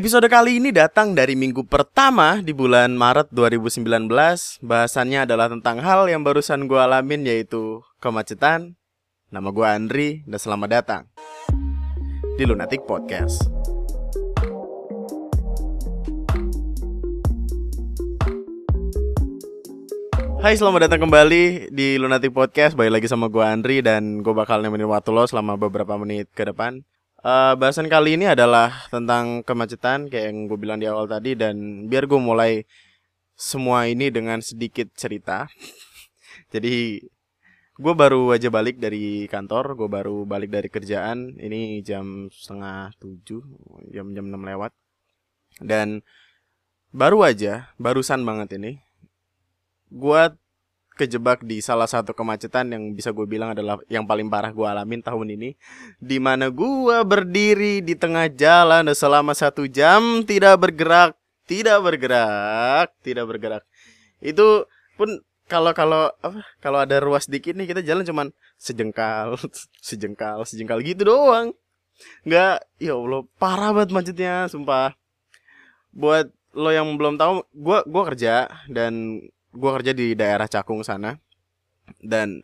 Episode kali ini datang dari minggu pertama di bulan Maret 2019. Bahasannya adalah tentang hal yang barusan gue alamin yaitu kemacetan. Nama gue Andri dan selamat datang di Lunatic Podcast. Hai selamat datang kembali di Lunatic Podcast Balik lagi sama gue Andri Dan gue bakal nemenin waktu lo selama beberapa menit ke depan uh, Bahasan kali ini adalah tentang kemacetan Kayak yang gue bilang di awal tadi Dan biar gue mulai semua ini dengan sedikit cerita. Jadi gue baru aja balik dari kantor Gue baru balik dari kerjaan. Ini jam setengah tujuh Jam-jam enam lewat. Dan baru aja, barusan banget ini gue kejebak di salah satu kemacetan yang bisa gue bilang adalah yang paling parah gue alamin tahun ini di mana gue berdiri di tengah jalan selama satu jam tidak bergerak tidak bergerak tidak bergerak. Itu pun kalau kalau apa kalau ada ruas dikit nih kita jalan cuman sejengkal sejengkal sejengkal gitu doang. Nggak ya allah parah banget macetnya sumpah. Buat lo yang belum tahu gue gue kerja dan gue kerja di daerah Cakung sana dan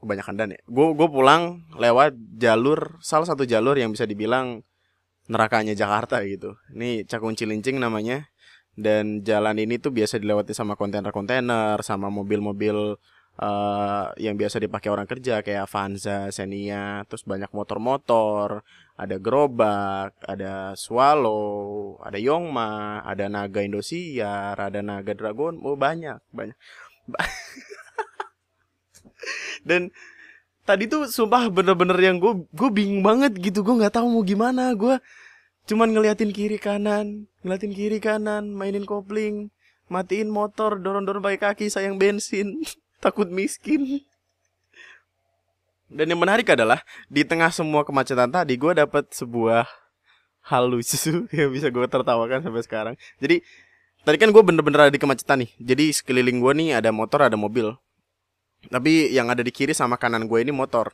kebanyakan dan ya. Gue gue pulang lewat jalur salah satu jalur yang bisa dibilang nerakanya Jakarta gitu. Ini Cakung Cilincing namanya dan jalan ini tuh biasa dilewati sama kontainer-kontainer sama mobil-mobil uh, yang biasa dipakai orang kerja kayak Avanza, Xenia, terus banyak motor-motor, ada gerobak, ada Swallow, ada Yongma, ada Naga Indosiar, ada Naga Dragon, oh banyak, banyak. Dan tadi tuh sumpah bener-bener yang gue gue bingung banget gitu, gue nggak tahu mau gimana, gue cuman ngeliatin kiri kanan, ngeliatin kiri kanan, mainin kopling, matiin motor, dorong-dorong pakai kaki, sayang bensin. takut miskin. Dan yang menarik adalah di tengah semua kemacetan tadi gue dapat sebuah hal lucu yang bisa gue tertawakan sampai sekarang. Jadi tadi kan gue bener-bener ada di kemacetan nih. Jadi sekeliling gue nih ada motor, ada mobil. Tapi yang ada di kiri sama kanan gue ini motor.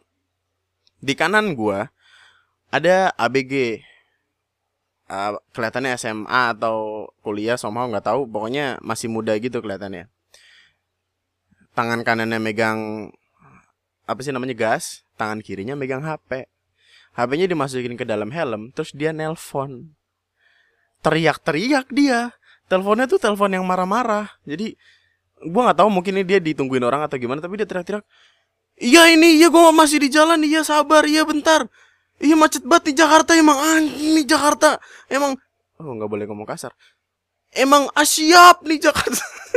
Di kanan gue ada ABG. Uh, kelihatannya SMA atau kuliah somehow nggak tahu. Pokoknya masih muda gitu kelihatannya tangan kanannya megang apa sih namanya gas, tangan kirinya megang HP. HP-nya dimasukin ke dalam helm, terus dia nelpon. Teriak-teriak dia. Teleponnya tuh telepon yang marah-marah. Jadi gua nggak tahu mungkin ini dia ditungguin orang atau gimana, tapi dia teriak-teriak. Iya ini, iya gua masih di jalan, iya sabar, iya bentar. Iya macet banget di Jakarta emang nih Jakarta. Emang oh nggak boleh ngomong kasar. Emang asyap nih Jakarta.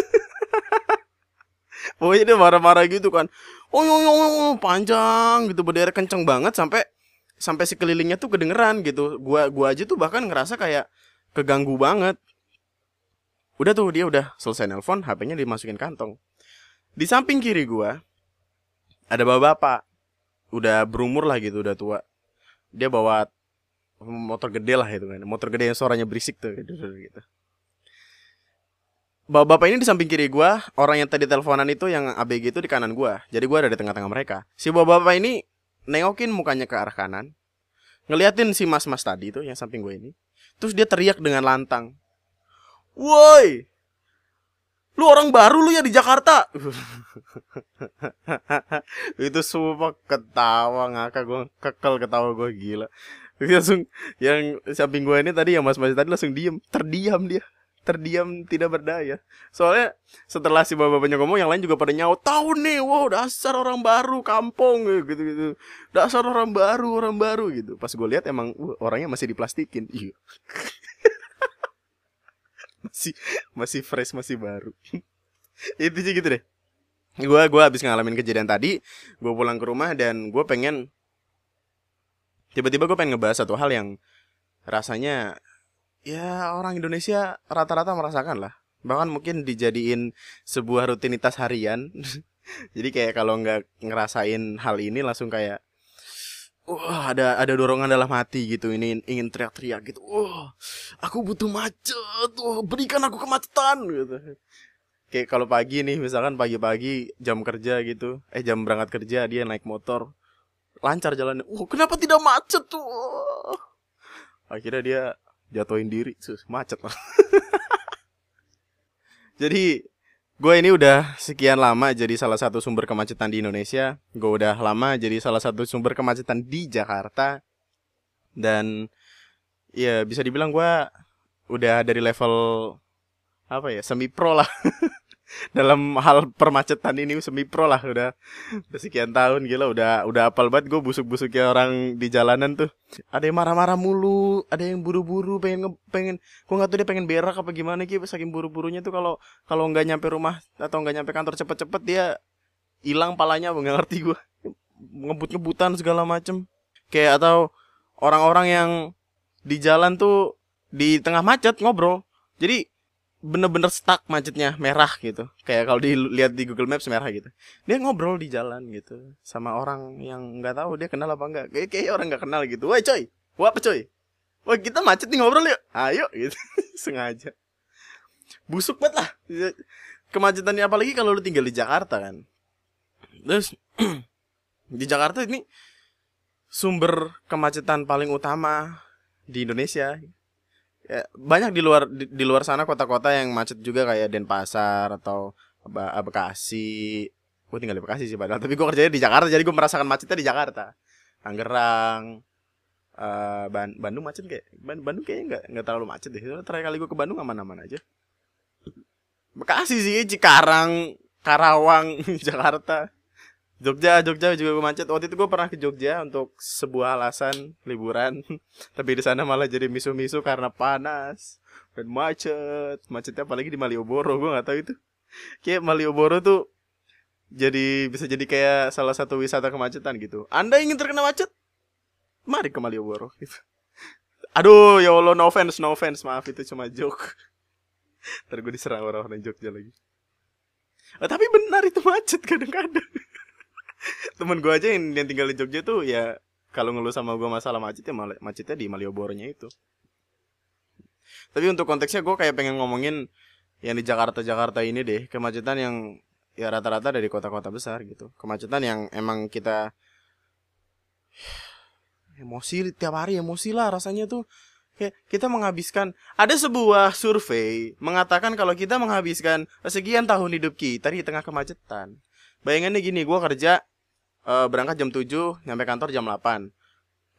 pokoknya dia marah-marah gitu kan. Oh, oh, oh, oh panjang gitu berderet kenceng banget sampai sampai sekelilingnya tuh kedengeran gitu. Gua gua aja tuh bahkan ngerasa kayak keganggu banget. Udah tuh dia udah selesai nelpon HP-nya dimasukin kantong. Di samping kiri gua ada bapak-bapak. Udah berumur lah gitu udah tua. Dia bawa motor gede lah itu kan. Motor gede yang suaranya berisik tuh gitu, gitu bapak ini di samping kiri gue orang yang tadi teleponan itu yang ABG itu di kanan gue jadi gue ada di tengah-tengah mereka. Si bapak-bapak ini nengokin mukanya ke arah kanan ngeliatin si mas-mas tadi itu yang samping gue ini terus dia teriak dengan lantang. Woi lu orang baru lu ya di Jakarta? Itu semua ketawa ngakak gue kekel ketawa gue gila. Langsung yang samping gue ini tadi yang mas-mas tadi langsung diem terdiam dia terdiam tidak berdaya. Soalnya setelah si bapak-bapaknya ngomong yang lain juga pada nyaut, tahu nih, wow dasar orang baru kampung gitu-gitu. Dasar orang baru, orang baru gitu. Pas gue lihat emang uh, orangnya masih diplastikin. Iya. masih masih fresh, masih baru. Itu sih gitu deh. Gue gua habis ngalamin kejadian tadi, gue pulang ke rumah dan gue pengen tiba-tiba gue pengen ngebahas satu hal yang rasanya ya orang Indonesia rata-rata merasakan lah. Bahkan mungkin dijadiin sebuah rutinitas harian. Jadi kayak kalau nggak ngerasain hal ini langsung kayak wah ada ada dorongan dalam hati gitu ini ingin teriak-teriak gitu. Wah aku butuh macet. Wah berikan aku kemacetan. Gitu. Kayak kalau pagi nih misalkan pagi-pagi jam kerja gitu eh jam berangkat kerja dia naik motor lancar jalannya. Wah kenapa tidak macet? Tuh akhirnya dia jatuhin diri. Sus macet. Lah jadi gue ini udah sekian lama jadi salah satu sumber kemacetan di Indonesia. Gue udah lama jadi salah satu sumber kemacetan di Jakarta. Dan ya bisa dibilang gue udah dari level apa ya semi pro lah dalam hal permacetan ini semi pro lah udah. Udah sekian tahun gila udah udah apal banget. Gue busuk-busuknya orang di jalanan tuh. Ada yang marah-marah mulu ada yang buru-buru pengen nge- pengen gue nggak tahu dia pengen berak apa gimana gitu saking buru-burunya tuh kalau kalau nggak nyampe rumah atau nggak nyampe kantor cepet-cepet dia hilang palanya nggak ngerti gue ngebut-ngebutan segala macem. Kayak atau orang-orang yang di jalan tuh di tengah macet ngobrol. Jadi bener-bener stuck macetnya merah gitu. Kayak kalau dilihat di Google Maps merah gitu. Dia ngobrol di jalan gitu sama orang yang nggak tahu dia kenal apa enggak kayak kayak orang nggak kenal gitu. Woi coy wah apa coy? Wah kita macet nih ngobrol yuk. Ayo gitu. Sengaja. Busuk banget lah. Kemacetannya apalagi kalau lu tinggal di Jakarta kan. Terus di Jakarta ini sumber kemacetan paling utama di Indonesia ya, banyak di luar di, di luar sana kota-kota yang macet juga kayak Denpasar atau Ba- Bekasi. Gue tinggal di Bekasi sih padahal tapi gue kerjanya di Jakarta jadi gue merasakan macetnya di Jakarta. Tangerang eh, Ban- Bandung macet kayak Ban- Bandung kayaknya nggak nggak terlalu macet deh. Terakhir kali gue ke Bandung aman-aman aja. Bekasi sih Cikarang Karawang Jakarta Jogja, Jogja juga gue macet. Waktu itu gue pernah ke Jogja untuk sebuah alasan liburan. Tapi di sana malah jadi misu-misu karena panas dan macet. Macetnya apalagi di Malioboro, gue nggak tahu itu. Kayak Malioboro tuh jadi bisa jadi kayak salah satu wisata kemacetan gitu. Anda ingin terkena macet? Mari ke Malioboro gitu. Aduh, ya Allah, no offense, no offense. Maaf, itu cuma joke. Ntar gue diserang orang-orang Jogja lagi. Oh, tapi benar itu macet kadang-kadang temen gue aja yang, yang tinggal di Jogja tuh ya kalau ngeluh sama gue masalah macet ya macetnya di Malioboro-nya itu. Tapi untuk konteksnya gue kayak pengen ngomongin yang di Jakarta Jakarta ini deh kemacetan yang ya rata-rata dari kota-kota besar gitu. Kemacetan yang emang kita emosi tiap hari emosi lah rasanya tuh kayak kita menghabiskan ada sebuah survei mengatakan kalau kita menghabiskan sekian tahun hidup kita di tengah kemacetan. Bayangannya gini, gue kerja eh, berangkat jam 7, nyampe kantor jam 8.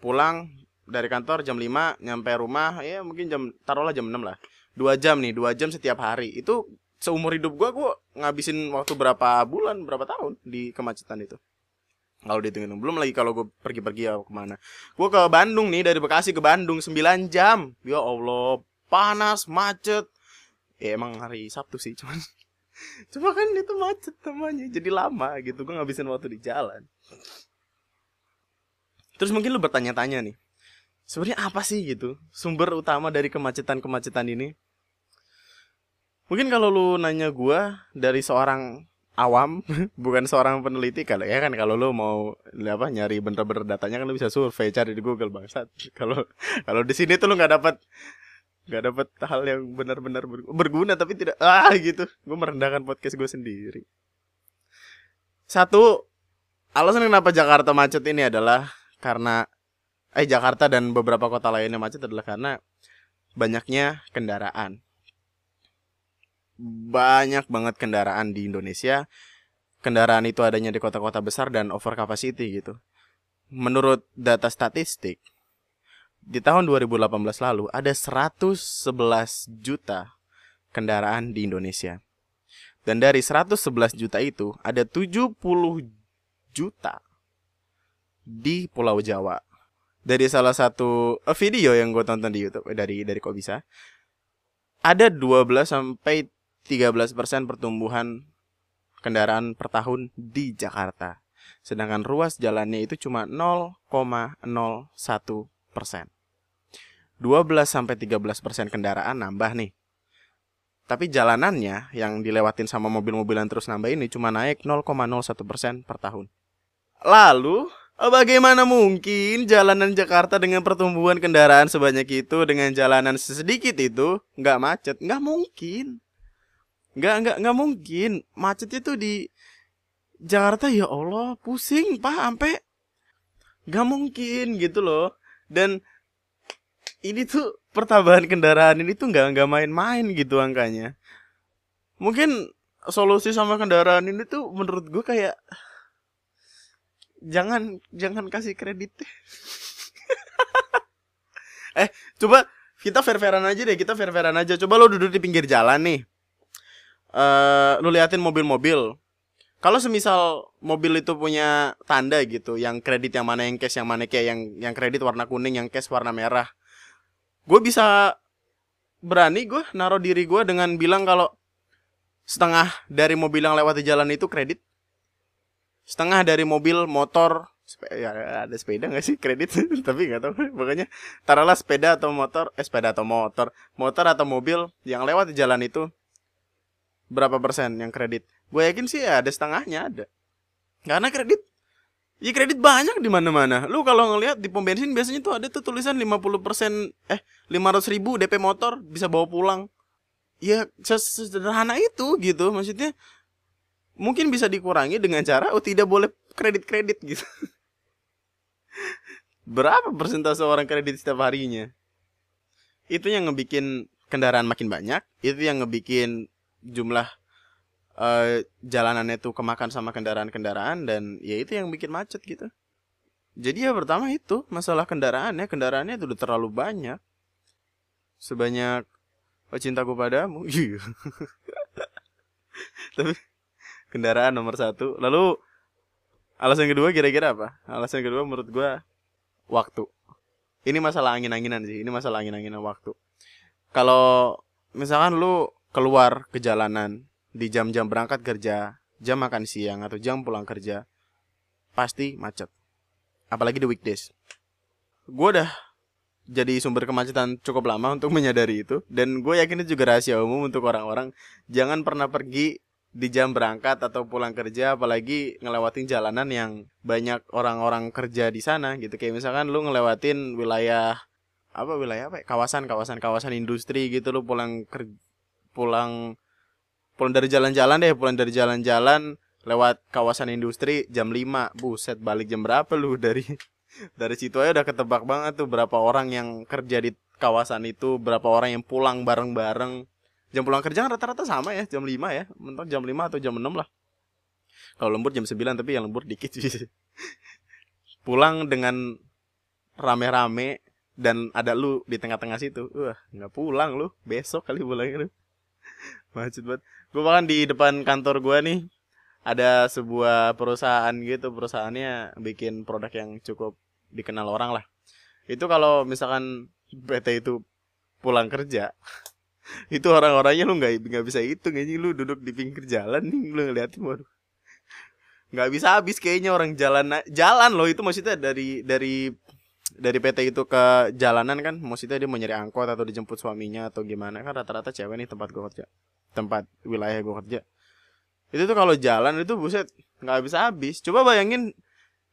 Pulang dari kantor jam 5, nyampe rumah ya mungkin jam taruhlah jam 6 lah. 2 jam nih, 2 jam setiap hari. Itu seumur hidup gua gua ngabisin waktu berapa bulan, berapa tahun di kemacetan itu. Kalau dihitungin belum lagi kalau gue pergi-pergi ya ke mana. Gue ke Bandung nih dari Bekasi ke Bandung 9 jam. Ya Allah, panas, macet. Ya emang hari Sabtu sih cuman Cuma kan itu macet namanya Jadi lama gitu Gue ngabisin waktu di jalan Terus mungkin lu bertanya-tanya nih sebenarnya apa sih gitu Sumber utama dari kemacetan-kemacetan ini Mungkin kalau lu nanya gua Dari seorang awam Bukan seorang peneliti kalau ya kan kalau lu mau apa nyari bener-bener datanya kan lu bisa survei cari di Google bangsat. Kalau kalau di sini tuh lu nggak dapat nggak dapat hal yang benar-benar ber- berguna tapi tidak ah gitu. Gue merendahkan podcast gue sendiri. Satu alasan kenapa Jakarta macet ini adalah karena eh Jakarta dan beberapa kota lainnya macet adalah karena banyaknya kendaraan. Banyak banget kendaraan di Indonesia. Kendaraan itu adanya di kota-kota besar dan over capacity gitu. Menurut data statistik di tahun 2018 lalu ada 111 juta kendaraan di Indonesia. Dan dari 111 juta itu ada 70 juta di Pulau Jawa. Dari salah satu eh, video yang gue tonton di YouTube eh, dari dari kok bisa ada 12 sampai 13% pertumbuhan kendaraan per tahun di Jakarta. Sedangkan ruas jalannya itu cuma 0,01 persen. 12 sampai 13 persen kendaraan nambah nih. Tapi jalanannya yang dilewatin sama mobil-mobilan terus nambah ini cuma naik 0,01 persen per tahun. Lalu, bagaimana mungkin jalanan Jakarta dengan pertumbuhan kendaraan sebanyak itu dengan jalanan sedikit itu nggak macet? Nggak mungkin. Nggak nggak nggak mungkin. Macetnya tuh di Jakarta ya Allah pusing pak sampai nggak mungkin gitu loh. Dan ini tuh pertambahan kendaraan ini tuh nggak nggak main-main gitu angkanya. Mungkin solusi sama kendaraan ini tuh menurut gue kayak jangan jangan kasih kredit eh coba kita fair-fairan aja deh kita fair-fairan aja. Coba lo duduk di pinggir jalan nih. Uh, lu liatin mobil-mobil. Kalau semisal mobil itu punya tanda gitu yang kredit yang mana yang cash yang mana kayak yang yang kredit warna kuning yang cash warna merah gue bisa berani gue naruh diri gue dengan bilang kalau setengah dari mobil yang lewat di jalan itu kredit. Setengah dari mobil motor ya ada sepeda gak sih kredit? Tapi nggak tahu makanya taruhlah sepeda atau motor eh sepeda atau motor motor atau mobil yang lewat di jalan itu berapa persen yang kredit? Gue yakin sih ya ada setengahnya ada. Karena kredit Ya kredit banyak di mana-mana. Lu kalau ngelihat di pom bensin biasanya tuh ada tuh tulisan 50% eh 500 ribu DP motor bisa bawa pulang. Ya sederhana itu gitu maksudnya. Mungkin bisa dikurangi dengan cara oh tidak boleh kredit-kredit gitu. Berapa persentase orang kredit setiap harinya? Itu yang ngebikin kendaraan makin banyak, itu yang ngebikin jumlah uh, jalanannya tuh kemakan sama kendaraan-kendaraan dan ya itu yang bikin macet gitu. Jadi ya pertama itu masalah kendaraannya, kendaraannya itu udah terlalu banyak. Sebanyak oh, cintaku padamu. Iya. Tapi kendaraan nomor satu. Lalu alasan kedua kira-kira apa? Alasan kedua menurut gua waktu. Ini masalah angin-anginan sih. Ini masalah angin-anginan waktu. Kalau misalkan lu keluar ke jalanan di jam-jam berangkat kerja, jam makan siang atau jam pulang kerja, pasti macet. Apalagi di weekdays. Gue udah jadi sumber kemacetan cukup lama untuk menyadari itu dan gue yakin itu juga rahasia umum untuk orang-orang jangan pernah pergi di jam berangkat atau pulang kerja apalagi ngelewatin jalanan yang banyak orang-orang kerja di sana gitu kayak misalkan lu ngelewatin wilayah apa wilayah apa ya? kawasan kawasan kawasan industri gitu lu pulang ker, pulang pulang dari jalan-jalan deh pulang dari jalan-jalan lewat kawasan industri jam 5 buset balik jam berapa lu? Dari dari situ aja udah ketebak banget tuh berapa orang yang kerja di kawasan itu berapa orang yang pulang bareng-bareng. Jam pulang kerja kan rata-rata sama ya jam 5 ya. Mentok jam 5 atau jam 6 lah. Kalau lembur jam 9 tapi yang lembur dikit sih. Pulang dengan rame-rame dan ada lu di tengah-tengah situ. Wah nggak pulang lu. Besok kali pulangnya lu. Macet banget gue bahkan di depan kantor gue nih ada sebuah perusahaan gitu. Perusahaannya bikin produk yang cukup dikenal orang lah. Itu kalau misalkan PT itu pulang kerja itu orang-orangnya lu nggak nggak bisa hitung aja lu duduk di pinggir jalan nih lu ngeliatin waduh. Nggak bisa habis kayaknya orang jalan jalan loh. Itu maksudnya dari dari dari PT itu ke jalanan kan maksudnya dia mau nyari angkot atau dijemput suaminya atau gimana kan rata-rata cewek nih tempat gue kerja tempat wilayah gue kerja itu tuh kalau jalan itu buset nggak bisa habis coba bayangin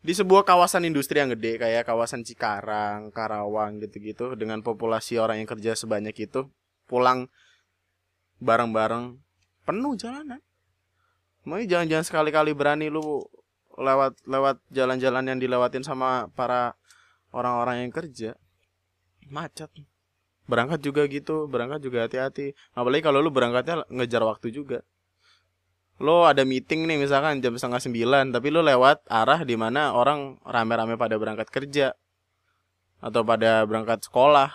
di sebuah kawasan industri yang gede kayak kawasan Cikarang, Karawang gitu-gitu dengan populasi orang yang kerja sebanyak itu pulang bareng-bareng penuh jalanan. Mau jangan-jangan sekali-kali berani lu lewat lewat jalan-jalan yang dilewatin sama para orang-orang yang kerja macet. berangkat juga gitu berangkat juga hati-hati. Apalagi kalau lu berangkatnya ngejar waktu juga. Lo ada meeting nih misalkan jam setengah sembilan tapi lo lewat arah di mana orang rame-rame pada berangkat kerja atau pada berangkat sekolah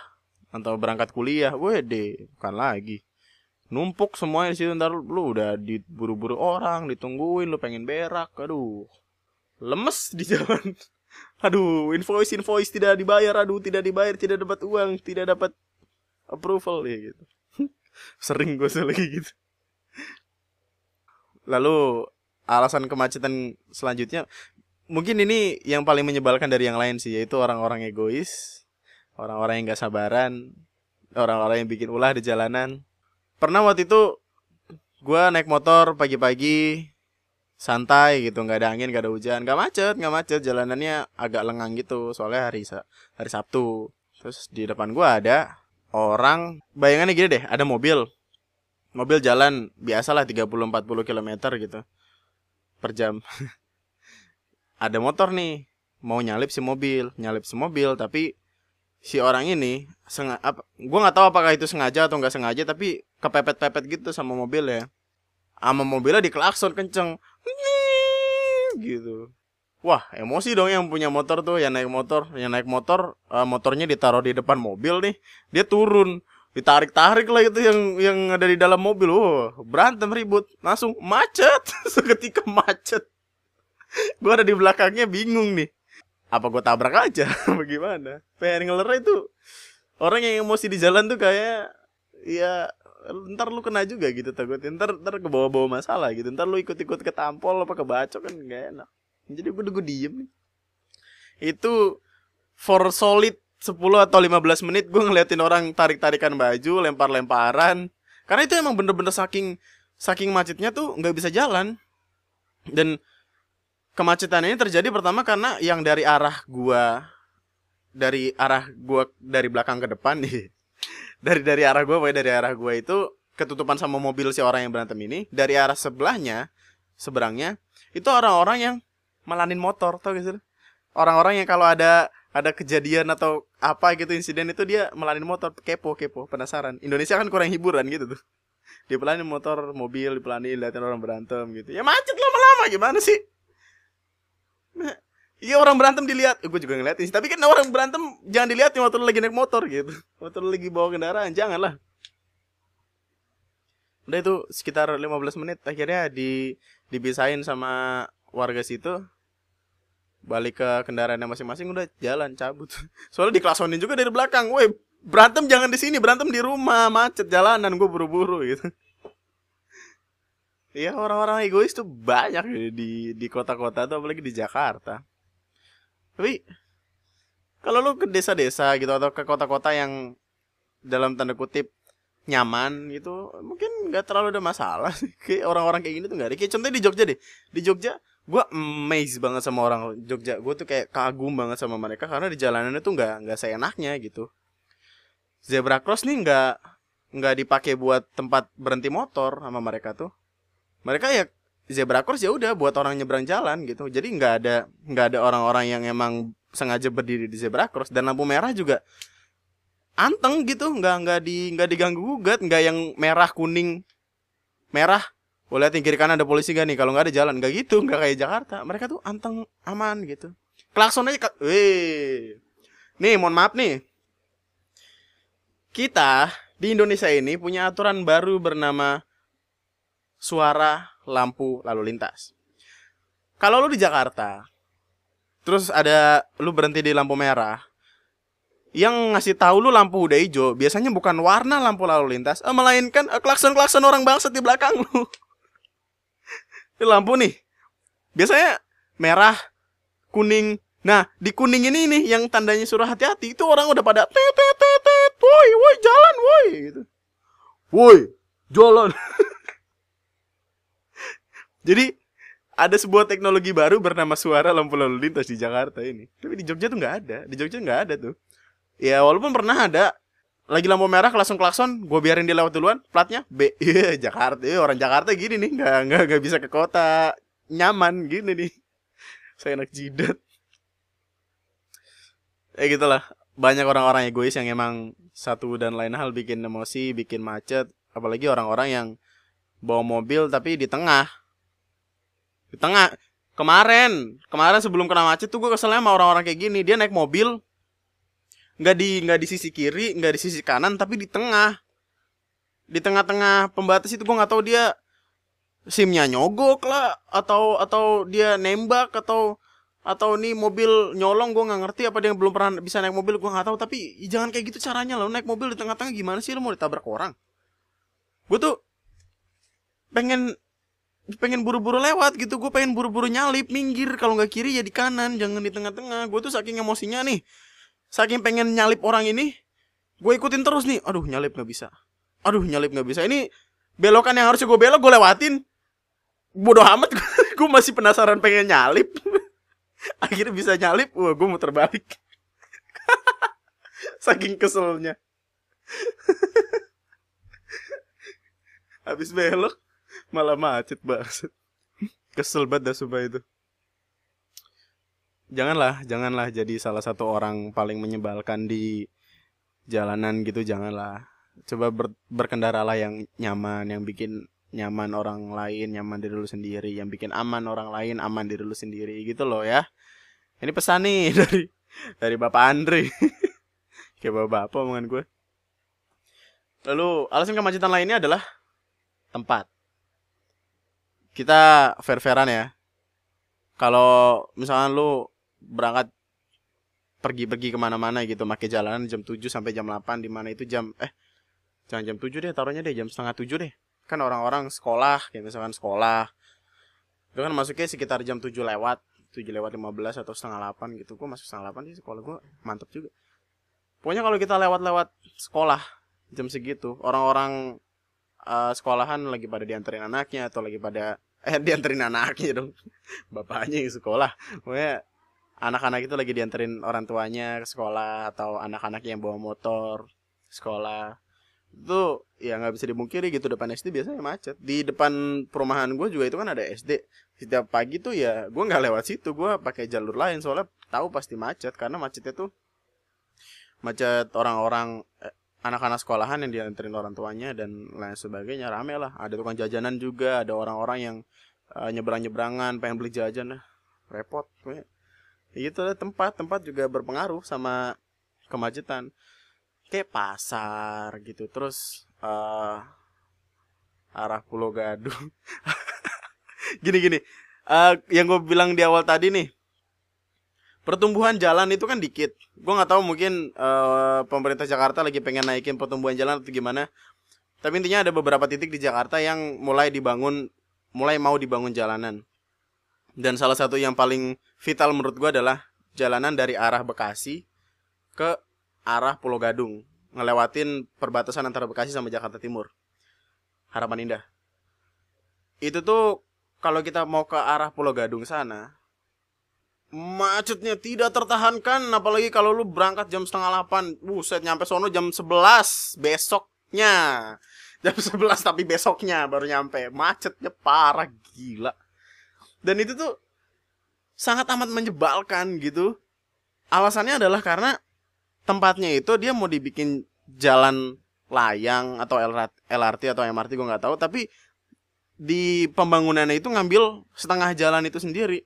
atau berangkat kuliah. Gue deh bukan lagi. Numpuk semuanya di situ ntar lu udah diburu-buru orang ditungguin lu pengen berak. Aduh lemes di jalan aduh invoice invoice tidak dibayar. Aduh tidak dibayar tidak dapat uang tidak dapat approval ya gitu. Sering gue lagi gitu. Lalu alasan kemacetan selanjutnya mungkin ini yang paling menyebalkan dari yang lain sih yaitu orang-orang egois orang-orang yang gak sabaran orang-orang yang bikin ulah di jalanan. Pernah waktu itu gue naik motor pagi-pagi santai gitu nggak ada angin nggak ada hujan nggak macet nggak macet jalanannya agak lengang gitu soalnya hari hari Sabtu. Terus di depan gue ada orang bayangannya gini deh ada mobil. Mobil jalan biasalah 30-40 km gitu per jam. Ada motor nih mau nyalip si mobil nyalip si mobil tapi si orang ini sengaja gua nggak tahu apakah itu sengaja atau nggak sengaja tapi kepepet-pepet gitu sama mobil ya. Sama mobilnya diklakson kenceng gitu. Wah emosi dong yang punya motor tuh yang naik motor yang naik motor uh, motornya ditaruh di depan mobil nih dia turun. Ditarik-tarik lah itu yang yang ada di dalam mobil. Oh berantem ribut langsung macet seketika macet. Gue ada di belakangnya bingung nih. Apa gue tabrak aja? Bagaimana? Handler itu. Orang yang emosi di jalan tuh kayak ya ntar lu kena juga gitu takut. Ntar ntar ke bawah-bawah masalah gitu. Ntar lu ikut-ikut ketampol apa kebacok kan gak enak. Jadi gue gue diem. Nih itu for solid 10 atau 15 menit gue ngeliatin orang tarik-tarikan baju lempar-lemparan. Karena itu emang bener-bener saking saking macetnya tuh nggak bisa jalan. Dan kemacetan ini terjadi pertama karena yang dari arah gua dari arah gua dari belakang ke depan nih dari dari arah gua pokoknya dari arah gua itu ketutupan sama mobil si orang yang berantem ini dari arah sebelahnya seberangnya itu orang-orang yang melanin motor tau gak sih orang-orang yang kalau ada ada kejadian atau apa gitu insiden itu dia melanin motor. Kepo kepo penasaran. Indonesia kan kurang hiburan gitu tuh. Dia pelanin motor mobil dipelanin liatin orang berantem gitu. Ya macet lama-lama gimana sih Iya orang berantem dilihat, eh, gue juga ngeliatin sih. Tapi kan orang berantem jangan dilihat waktu lu lagi naik motor gitu. Waktu lu lagi bawa kendaraan, janganlah. Udah itu sekitar 15 menit akhirnya di dibisain sama warga situ. Balik ke kendaraannya masing-masing udah jalan cabut. Soalnya diklasonin juga dari belakang. Woi, berantem jangan di sini, berantem di rumah, macet jalanan gue buru-buru gitu. Iya orang-orang egois tuh banyak ya di di kota-kota tuh apalagi di Jakarta. Tapi kalau lu ke desa-desa gitu atau ke kota-kota yang dalam tanda kutip nyaman gitu mungkin nggak terlalu ada masalah kayak orang-orang kayak gini tuh nggak ada. Kayak contohnya di Jogja deh. Di Jogja gue amazed banget sama orang Jogja. Gue tuh kayak kagum banget sama mereka karena di jalanan itu nggak nggak seenaknya gitu. Zebra cross nih nggak nggak dipakai buat tempat berhenti motor sama mereka tuh. Mereka ya zebra cross ya udah buat orang nyebrang jalan gitu. Jadi nggak ada nggak ada orang-orang yang emang sengaja berdiri di zebra cross. Dan lampu merah juga anteng gitu. Nggak nggak di nggak diganggu gugat. Nggak yang merah kuning merah. Boleh lihat kiri kanan ada polisi gak nih? Kalau nggak ada jalan. Nggak gitu nggak kayak Jakarta. Mereka tuh anteng aman gitu. Klakson aja weh nih mohon maaf nih. Kita di Indonesia ini punya aturan baru bernama suara lampu lalu lintas. Kalau lu di Jakarta, terus ada lu berhenti di lampu merah, yang ngasih tahu lu lampu udah hijau, biasanya bukan warna lampu lalu lintas, eh, melainkan eh, klakson-klakson orang bangsat di belakang lu. Ini lampu nih, biasanya merah, kuning. Nah, di kuning ini nih yang tandanya suruh hati-hati, itu orang udah pada tet tet tet, woi, woi, jalan, woi gitu. Woi, jalan. Jadi ada sebuah teknologi baru bernama suara lampu lalu lintas di Jakarta ini. Tapi di Jogja tuh nggak ada. Di Jogja nggak ada tuh. Ya walaupun pernah ada. Lagi lampu merah langsung klakson, gue biarin dia lewat duluan, platnya B. Iya, Jakarta. Iya, orang Jakarta gini nih, nggak nggak nggak bisa ke kota nyaman gini nih. Saya enak jidat. Ya gitulah. Banyak orang-orang egois yang emang satu dan lain hal bikin emosi, bikin macet. Apalagi orang-orang yang bawa mobil tapi di tengah di tengah. Kemarin. Kemarin sebelum kena macet tuh gue keselnya sama orang-orang kayak gini. Dia naik mobil. Nggak di nggak di sisi kiri nggak di sisi kanan tapi di tengah. Di tengah-tengah pembatas itu gue nggak tahu dia simnya nyogok lah atau atau dia nembak atau atau nih mobil nyolong gue nggak ngerti apa dia belum pernah bisa naik mobil gue nggak tahu. Tapi jangan kayak gitu caranya lo naik mobil di tengah-tengah gimana sih? Lo mau ditabrak orang? Gue tuh pengen pengen buru-buru lewat gitu. Gue pengen buru-buru nyalip minggir. Kalau nggak kiri ya di kanan. Jangan di tengah-tengah. Gue tuh saking emosinya nih. Saking pengen nyalip orang ini gue ikutin terus nih. Aduh nyalip nggak bisa. Aduh nyalip nggak bisa. Ini belokan yang harusnya gue belok gue lewatin. Bodoh amat gue masih penasaran pengen nyalip. Akhirnya bisa nyalip. Wah gue mau terbalik saking keselnya. Habis belok malah macet banget kesel banget dah sumpah itu. Janganlah janganlah jadi salah satu orang paling menyebalkan di jalanan gitu janganlah. Coba ber, berkendaralah yang nyaman yang bikin nyaman orang lain nyaman diri lu sendiri yang bikin aman orang lain aman diri lu sendiri gitu loh ya. Ini pesan nih dari dari bapak Andre kayak bapak apa omongan gue lalu alasan kemacetan lainnya adalah tempat kita fair-fairan ya. Kalau misalnya lu berangkat pergi-pergi ke mana-mana gitu pakai jalanan jam 7 sampai jam 8 di mana itu jam eh jangan jam 7 deh taruhnya deh jam setengah 7 deh. Kan orang-orang sekolah kayak misalkan sekolah. Itu kan masuknya sekitar jam 7 lewat 7 lewat 15 atau setengah 8 gitu. Gua masuk setengah 8 sih sekolah gua mantep juga. Pokoknya kalau kita lewat-lewat sekolah jam segitu orang-orang uh, sekolahan lagi pada dianterin anaknya atau lagi pada eh dianterin anaknya dong. Bapaknya yang sekolah. Pokoknya anak-anak itu lagi dianterin orang tuanya ke sekolah atau anak-anak yang bawa motor sekolah. Itu ya nggak bisa dimungkiri gitu depan SD biasanya macet. Di depan perumahan gue juga itu kan ada SD setiap pagi tuh ya gue nggak lewat situ gue pakai jalur lain. Soalnya tahu pasti macet karena macetnya tuh macet orang-orang eh, anak-anak sekolahan yang dianterin orang tuanya dan lain sebagainya. Rame lah. Ada tukang jajanan juga ada orang-orang yang uh, eh, nyebrang nyebrangan pengen beli jajan lah. Repot pokoknya itu tempat tempat juga berpengaruh sama kemacetan. Kayak pasar gitu terus uh, arah Pulau Gadung. Gini gini uh, yang gue bilang di awal tadi nih pertumbuhan jalan itu kan dikit gue nggak tahu mungkin uh, pemerintah Jakarta lagi pengen naikin pertumbuhan jalan atau gimana tapi intinya ada beberapa titik di Jakarta yang mulai dibangun mulai mau dibangun jalanan dan salah satu yang paling vital menurut gue adalah jalanan dari arah Bekasi ke arah Pulau Gadung. Ngelewatin perbatasan antara Bekasi sama Jakarta Timur. Harapan Indah. Itu tuh kalau kita mau ke arah Pulau Gadung sana, macetnya tidak tertahankan apalagi kalau lu berangkat jam setengah delapan buset nyampe sono jam sebelas besoknya. Jam sebelas tapi besoknya baru nyampe. Macetnya parah gila. Dan itu tuh sangat amat menyebalkan gitu. Alasannya adalah karena tempatnya itu dia mau dibikin jalan layang atau LRT atau MRT gue nggak tahu. Tapi di pembangunannya itu ngambil setengah jalan itu sendiri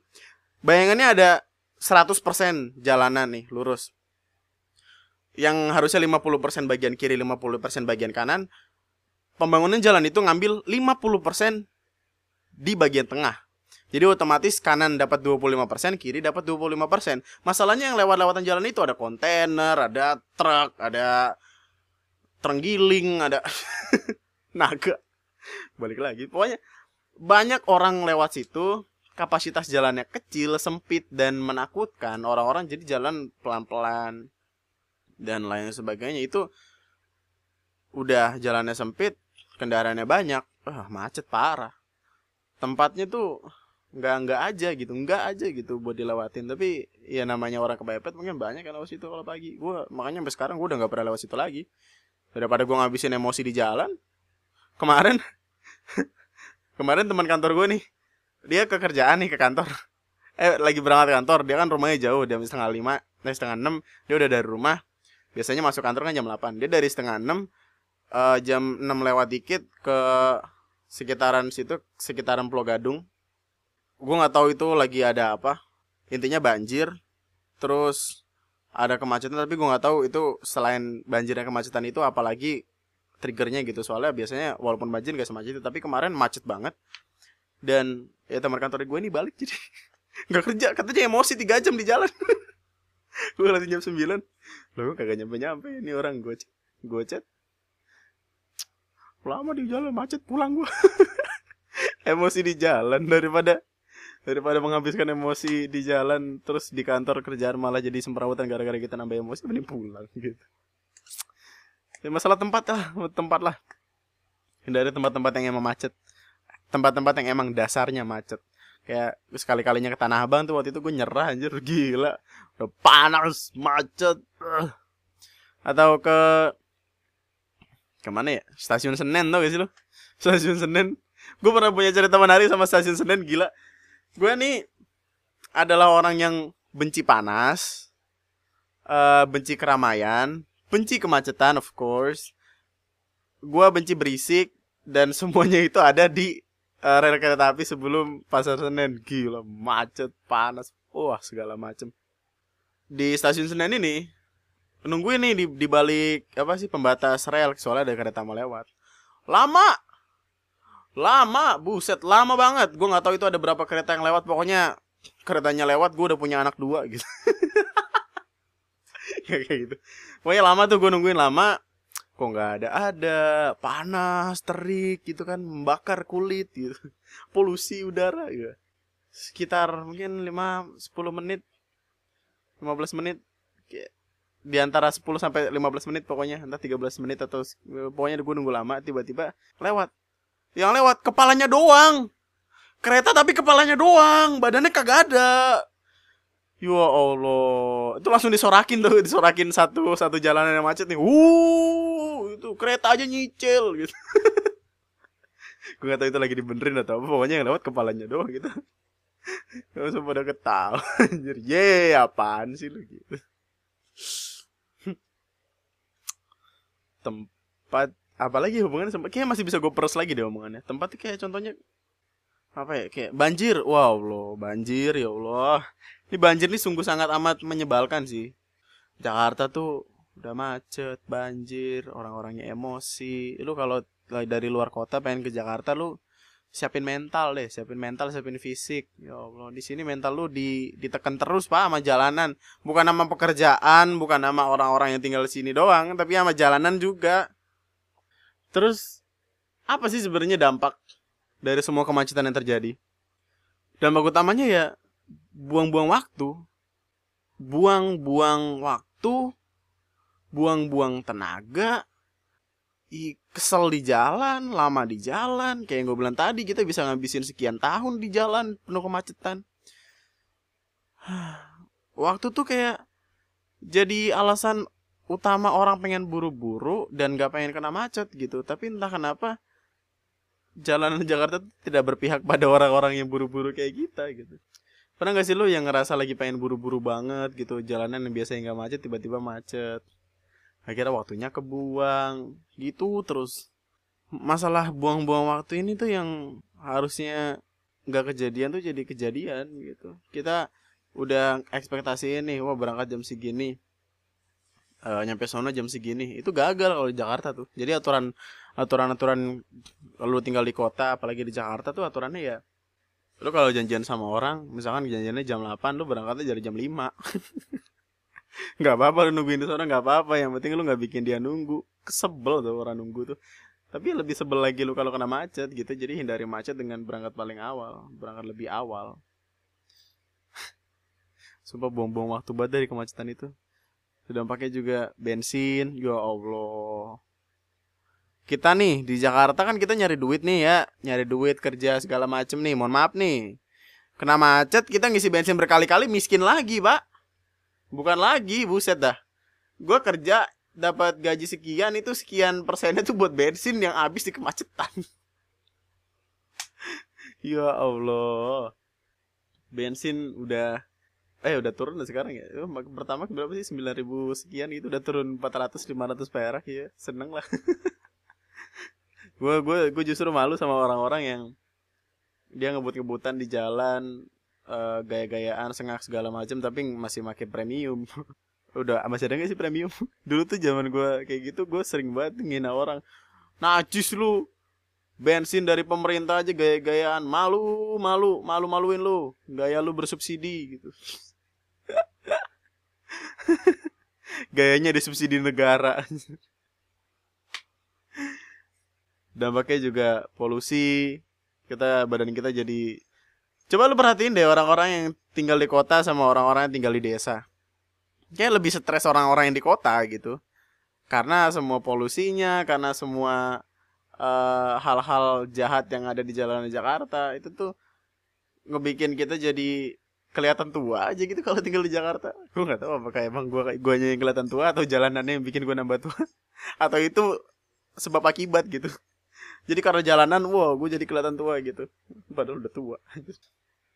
bayangannya ada 100% jalanan nih lurus yang harusnya 50% bagian kiri 50% bagian kanan pembangunan jalan itu ngambil 50% di bagian tengah jadi otomatis kanan dapat 25%, kiri dapat 25%. Masalahnya yang lewat-lewatan jalan itu ada kontainer, ada truk, ada terenggiling, ada naga. Balik lagi. Pokoknya banyak orang lewat situ, kapasitas jalannya kecil, sempit dan menakutkan. Orang-orang jadi jalan pelan-pelan dan lain sebagainya itu udah jalannya sempit, kendaraannya banyak, wah macet parah. Tempatnya tuh nggak nggak aja gitu nggak aja gitu buat dilewatin tapi ya namanya orang kepepet mungkin banyak kan lewat situ kalau pagi gue makanya sampai sekarang gue udah nggak pernah lewat situ lagi daripada gue ngabisin emosi di jalan kemarin kemarin teman kantor gue nih dia ke kerjaan nih ke kantor. Eh lagi berangkat kantor dia kan rumahnya jauh jam setengah lima nah setengah enam dia udah dari rumah. Biasanya masuk kantor kan jam 8 dia dari setengah enam uh, jam enam lewat dikit ke sekitaran situ sekitaran Pulau Gadung. Gue nggak tahu itu lagi ada apa. Intinya banjir terus ada kemacetan tapi gue nggak tahu itu selain banjir dan kemacetan itu apalagi triggernya gitu. Soalnya biasanya walaupun banjir gak semacet itu tapi kemarin macet banget dan ya teman kantor gue ini balik jadi nggak kerja. Katanya emosi tiga jam di jalan. Gue lagi jam sembilan. Lo gue kagak nyampe nyampe ini orang gue gue chat lama di jalan macet pulang gue emosi di jalan daripada daripada menghabiskan emosi di jalan terus di kantor kerjaan malah jadi semperawutan gara-gara kita nambah emosi mending pulang gitu. Ya masalah tempat lah tempat lah. Hindari tempat-tempat yang emang macet tempat-tempat yang emang dasarnya macet. Kayak sekali-kalinya ke Tanah Abang tuh waktu itu gue nyerah anjir gila. Udah panas macet atau ke ke mana ya? Stasiun Senen tau gak sih lo stasiun Senen. Gue pernah punya cerita menarik sama stasiun Senen gila. Gue nih adalah orang yang benci panas, uh, benci keramaian, benci kemacetan of course. Gua benci berisik dan semuanya itu ada di uh, rel kereta api sebelum Pasar Senen. Gila, macet, panas, wah segala macem. Di stasiun Senen ini nungguin nih di, di balik apa sih pembatas rel soalnya ada kereta mau lewat. Lama. Lama, buset, lama banget. Gue nggak tahu itu ada berapa kereta yang lewat. Pokoknya keretanya lewat, gue udah punya anak dua gitu. kayak gitu. Pokoknya lama tuh gue nungguin lama. Kok nggak ada? Ada, panas, terik gitu kan, membakar kulit gitu. Polusi udara gitu. Sekitar mungkin 5 10 menit. 15 menit. Di antara 10 sampai 15 menit pokoknya. Entah 13 menit atau pokoknya gue nunggu lama tiba-tiba lewat. Yang lewat kepalanya doang. Kereta tapi kepalanya doang. Badannya kagak ada Ya Allah, itu langsung disorakin tuh, disorakin satu satu jalanan yang macet nih. Uh, itu kereta aja nyicil gitu. gue gak tahu itu lagi dibenerin atau apa, pokoknya yang lewat kepalanya doang gitu. Langsung pada ketawa, anjir. Ye, apaan sih lu gitu. Tempat apalagi hubungannya sama kayak masih bisa gue peres lagi deh omongannya. Tempatnya kayak contohnya apa ya kayak banjir wow lo banjir ya Allah ini banjir ini sungguh sangat amat menyebalkan sih. Jakarta tuh udah macet banjir orang-orangnya emosi. Lu kalau dari luar kota pengen ke Jakarta lu siapin mental deh siapin mental siapin fisik. Ya Allah di sini mental lu di ditekan terus pak sama jalanan. Bukan nama pekerjaan bukan nama orang-orang yang tinggal di sini doang tapi sama jalanan juga. Terus apa sih sebenarnya dampak dari semua kemacetan yang terjadi. Dampak utamanya ya buang-buang waktu. Buang-buang waktu, buang-buang tenaga, i, kesel di jalan, lama di jalan, kayak yang gue bilang tadi kita bisa ngabisin sekian tahun di jalan penuh kemacetan. Waktu tuh kayak jadi alasan utama orang pengen buru-buru dan gak pengen kena macet gitu. Tapi entah kenapa jalanan Jakarta tidak berpihak pada orang-orang yang buru-buru kayak kita gitu. Pernah gak sih lo yang ngerasa lagi pengen buru-buru banget gitu? Jalanan yang biasanya nggak macet tiba-tiba macet. Akhirnya waktunya kebuang. Gitu terus. Masalah buang-buang waktu ini tuh yang harusnya nggak kejadian tuh jadi kejadian gitu. Kita udah ekspektasi ini Wah berangkat jam segini. Uh, Nyampe sono jam segini. Itu gagal kalau di Jakarta tuh. Jadi aturan aturan-aturan lu tinggal di kota apalagi di Jakarta tuh aturannya ya lu kalau janjian sama orang misalkan janjiannya jam 8 lu berangkatnya dari jam 5 nggak apa-apa lu nungguin di sana nggak apa-apa. Yang penting lu nggak bikin dia nunggu. Kesebel tuh orang nunggu tuh. Tapi lebih sebel lagi lu kalau kena macet gitu. Jadi hindari macet dengan berangkat paling awal berangkat lebih awal. Sumpah buang-buang waktu banget dari kemacetan itu. Dampaknya juga bensin ya Allah kita nih di Jakarta kan kita nyari duit nih ya, nyari duit kerja segala macem nih. Mohon maaf nih, kena macet kita ngisi bensin berkali-kali miskin lagi pak. Bukan lagi, buset dah. Gue kerja dapat gaji sekian itu sekian persennya tuh buat bensin yang habis di kemacetan. ya Allah, bensin udah eh udah turun sekarang ya. Pertama berapa sih 9000 sekian itu udah turun 400 500 perak ya. Seneng lah. gue gue gue justru malu sama orang-orang yang dia ngebut-ngebutan di jalan uh, gaya-gayaan sengak segala macam tapi masih pakai premium. Udah masih ada gak sih premium? Dulu tuh zaman gue kayak gitu gue sering banget ngina orang. Najis lu bensin dari pemerintah aja gaya-gayaan. Malu malu malu maluin lu. Gaya lu bersubsidi gitu. Gayanya disubsidi negara dampaknya juga polusi. Kita badan kita jadi coba lu perhatiin deh orang-orang yang tinggal di kota sama orang-orang yang tinggal di desa. Kayak lebih stres orang-orang yang di kota gitu. Karena semua polusinya karena semua eh, hal-hal jahat yang ada di jalanan Jakarta itu tuh ngebikin kita jadi kelihatan tua aja gitu kalau tinggal di Jakarta. Gue nggak tahu apakah emang gue guanya yang kelihatan tua atau jalanannya yang bikin gue nambah tua. Atau itu sebab akibat gitu jadi karena jalanan wah gue jadi kelihatan tua gitu. Padahal udah tua.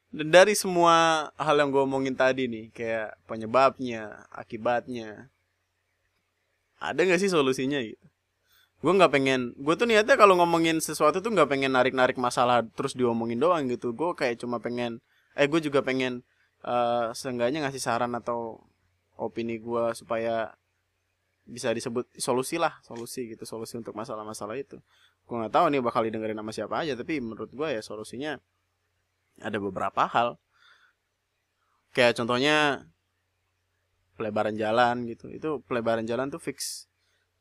Dan dari semua hal yang gue omongin tadi nih kayak penyebabnya akibatnya ada nggak sih solusinya gitu? Gue nggak pengen gue tuh niatnya kalau ngomongin sesuatu tuh nggak pengen narik narik masalah terus diomongin doang gitu. Gue kayak cuma pengen eh gue juga pengen uh, seenggaknya ngasih saran atau opini gue supaya bisa disebut solusi lah solusi gitu solusi untuk masalah-masalah itu. Gue nggak tahu nih bakal didengerin sama siapa aja tapi menurut gue ya solusinya ada beberapa hal. Kayak contohnya pelebaran jalan gitu. Itu pelebaran jalan tuh fix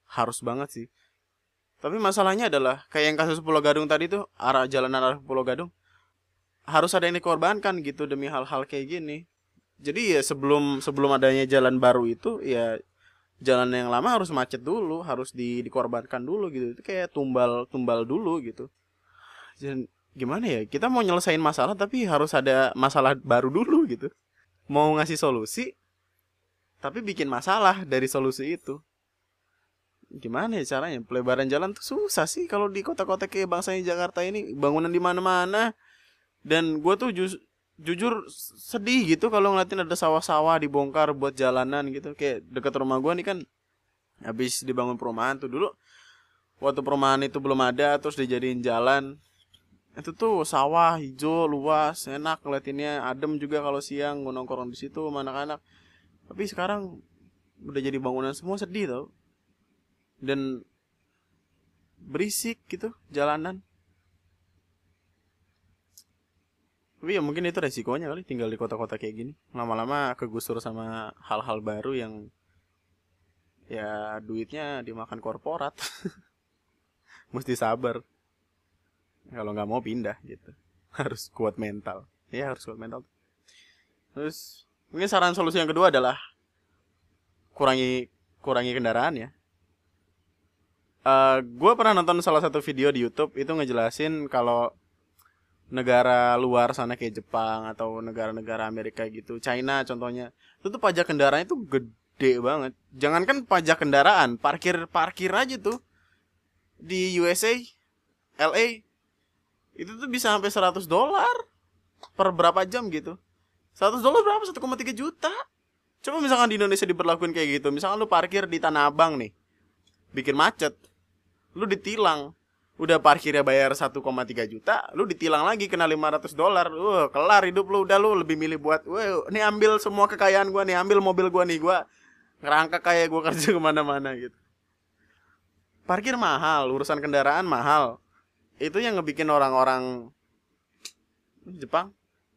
harus banget sih. Tapi masalahnya adalah kayak yang kasus Pulau Gadung tadi tuh arah jalanan arah Pulau Gadung harus ada yang dikorbankan gitu demi hal-hal kayak gini. Jadi ya sebelum sebelum adanya jalan baru itu ya jalan yang lama harus macet dulu, harus di, dikorbankan dulu gitu. Itu kayak tumbal tumbal dulu gitu. Dan gimana ya? Kita mau nyelesain masalah tapi harus ada masalah baru dulu gitu. Mau ngasih solusi tapi bikin masalah dari solusi itu gimana ya caranya pelebaran jalan tuh susah sih kalau di kota-kota kayak bangsanya Jakarta ini bangunan di mana-mana dan gue tuh ju jujur sedih gitu kalau ngeliatin ada sawah-sawah dibongkar buat jalanan gitu. Kayak dekat rumah gue nih kan habis dibangun perumahan tuh dulu waktu perumahan itu belum ada terus dijadiin jalan. Itu tuh sawah hijau luas enak ngeliatinnya. Adem juga kalau siang gue nongkrong di situ sama anak-anak. Tapi sekarang udah jadi bangunan semua sedih tau. Dan berisik gitu jalanan tapi ya mungkin itu resikonya kali tinggal di kota-kota kayak gini. Lama-lama kegusur sama hal-hal baru yang ya duitnya dimakan korporat. Mesti sabar. Kalau nggak mau pindah gitu. Harus kuat mental. Ya harus kuat mental. Terus mungkin saran solusi yang kedua adalah kurangi kurangi kendaraan ya. Uh, eh, gue pernah nonton salah satu video di YouTube itu ngejelasin kalau negara luar sana kayak Jepang atau negara-negara Amerika gitu, China contohnya, itu tuh pajak kendaraan itu gede banget. Jangankan pajak kendaraan, parkir parkir aja tuh di USA, LA itu tuh bisa sampai 100 dolar per berapa jam gitu. 100 dolar berapa? 1,3 juta. Coba misalkan di Indonesia diberlakuin kayak gitu, misalkan lu parkir di Tanah Abang nih, bikin macet, lu ditilang udah parkirnya bayar 1,3 juta lu ditilang lagi kena 500 dolar. Uh kelar hidup lu udah lu lebih milih buat wah ini ambil semua kekayaan gua nih ambil mobil gua nih gua ngerangka kayak gua kerja ke mana-mana gitu. Parkir mahal urusan kendaraan mahal. Itu yang ngebikin orang-orang Jepang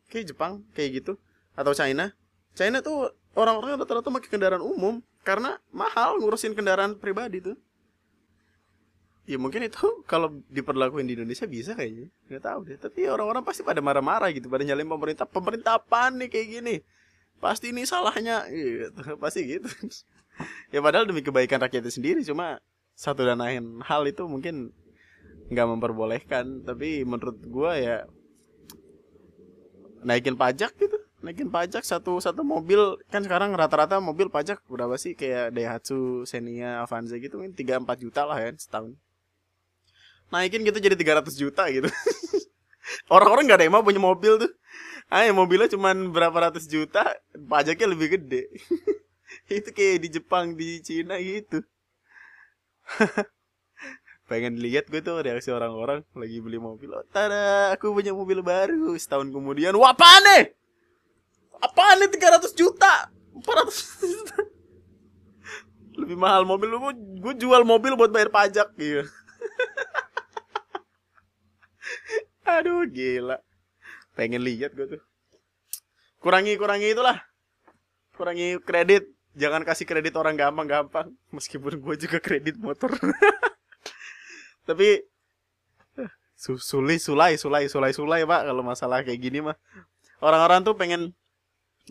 kayak Jepang kayak gitu. Atau China. China tuh orang-orang rata-rata pakai kendaraan umum karena mahal ngurusin kendaraan pribadi tuh ya mungkin itu kalau diperlakuin di Indonesia bisa kayaknya. Nggak tahu deh. Tapi orang-orang pasti pada marah-marah gitu pada nyalain pemerintah pemerintah apa nih kayak gini? Pasti ini salahnya. Gitu. pasti gitu. Ya padahal demi kebaikan rakyat itu sendiri cuma satu dan lain hal itu mungkin nggak memperbolehkan. Tapi menurut gua ya naikin pajak gitu. Naikin pajak satu satu mobil. Kan sekarang rata-rata mobil pajak berapa sih? Kayak Daihatsu, Xenia, Avanza gitu kan tiga empat juta lah ya setahun naikin gitu jadi 300 juta gitu. Orang-orang nggak ada yang mau punya mobil tuh. Ah mobilnya cuma berapa ratus juta pajaknya lebih gede. Itu kayak di Jepang di Cina gitu. Pengen lihat gue tuh reaksi orang-orang lagi beli mobil. Oh, tada aku punya mobil baru. Setahun kemudian wah apa nih? Apa nih 300 juta? 400 juta lebih mahal mobil lu. Gue jual mobil buat bayar pajak. Gitu Aduh gila. Pengen lihat gue tuh. Kurangi kurangi itulah. Kurangi kredit. Jangan kasih kredit orang gampang-gampang. Meskipun gue juga kredit motor. Tapi sulai sulai sulai sulai sulai pak kalau masalah kayak gini mah orang-orang tuh pengen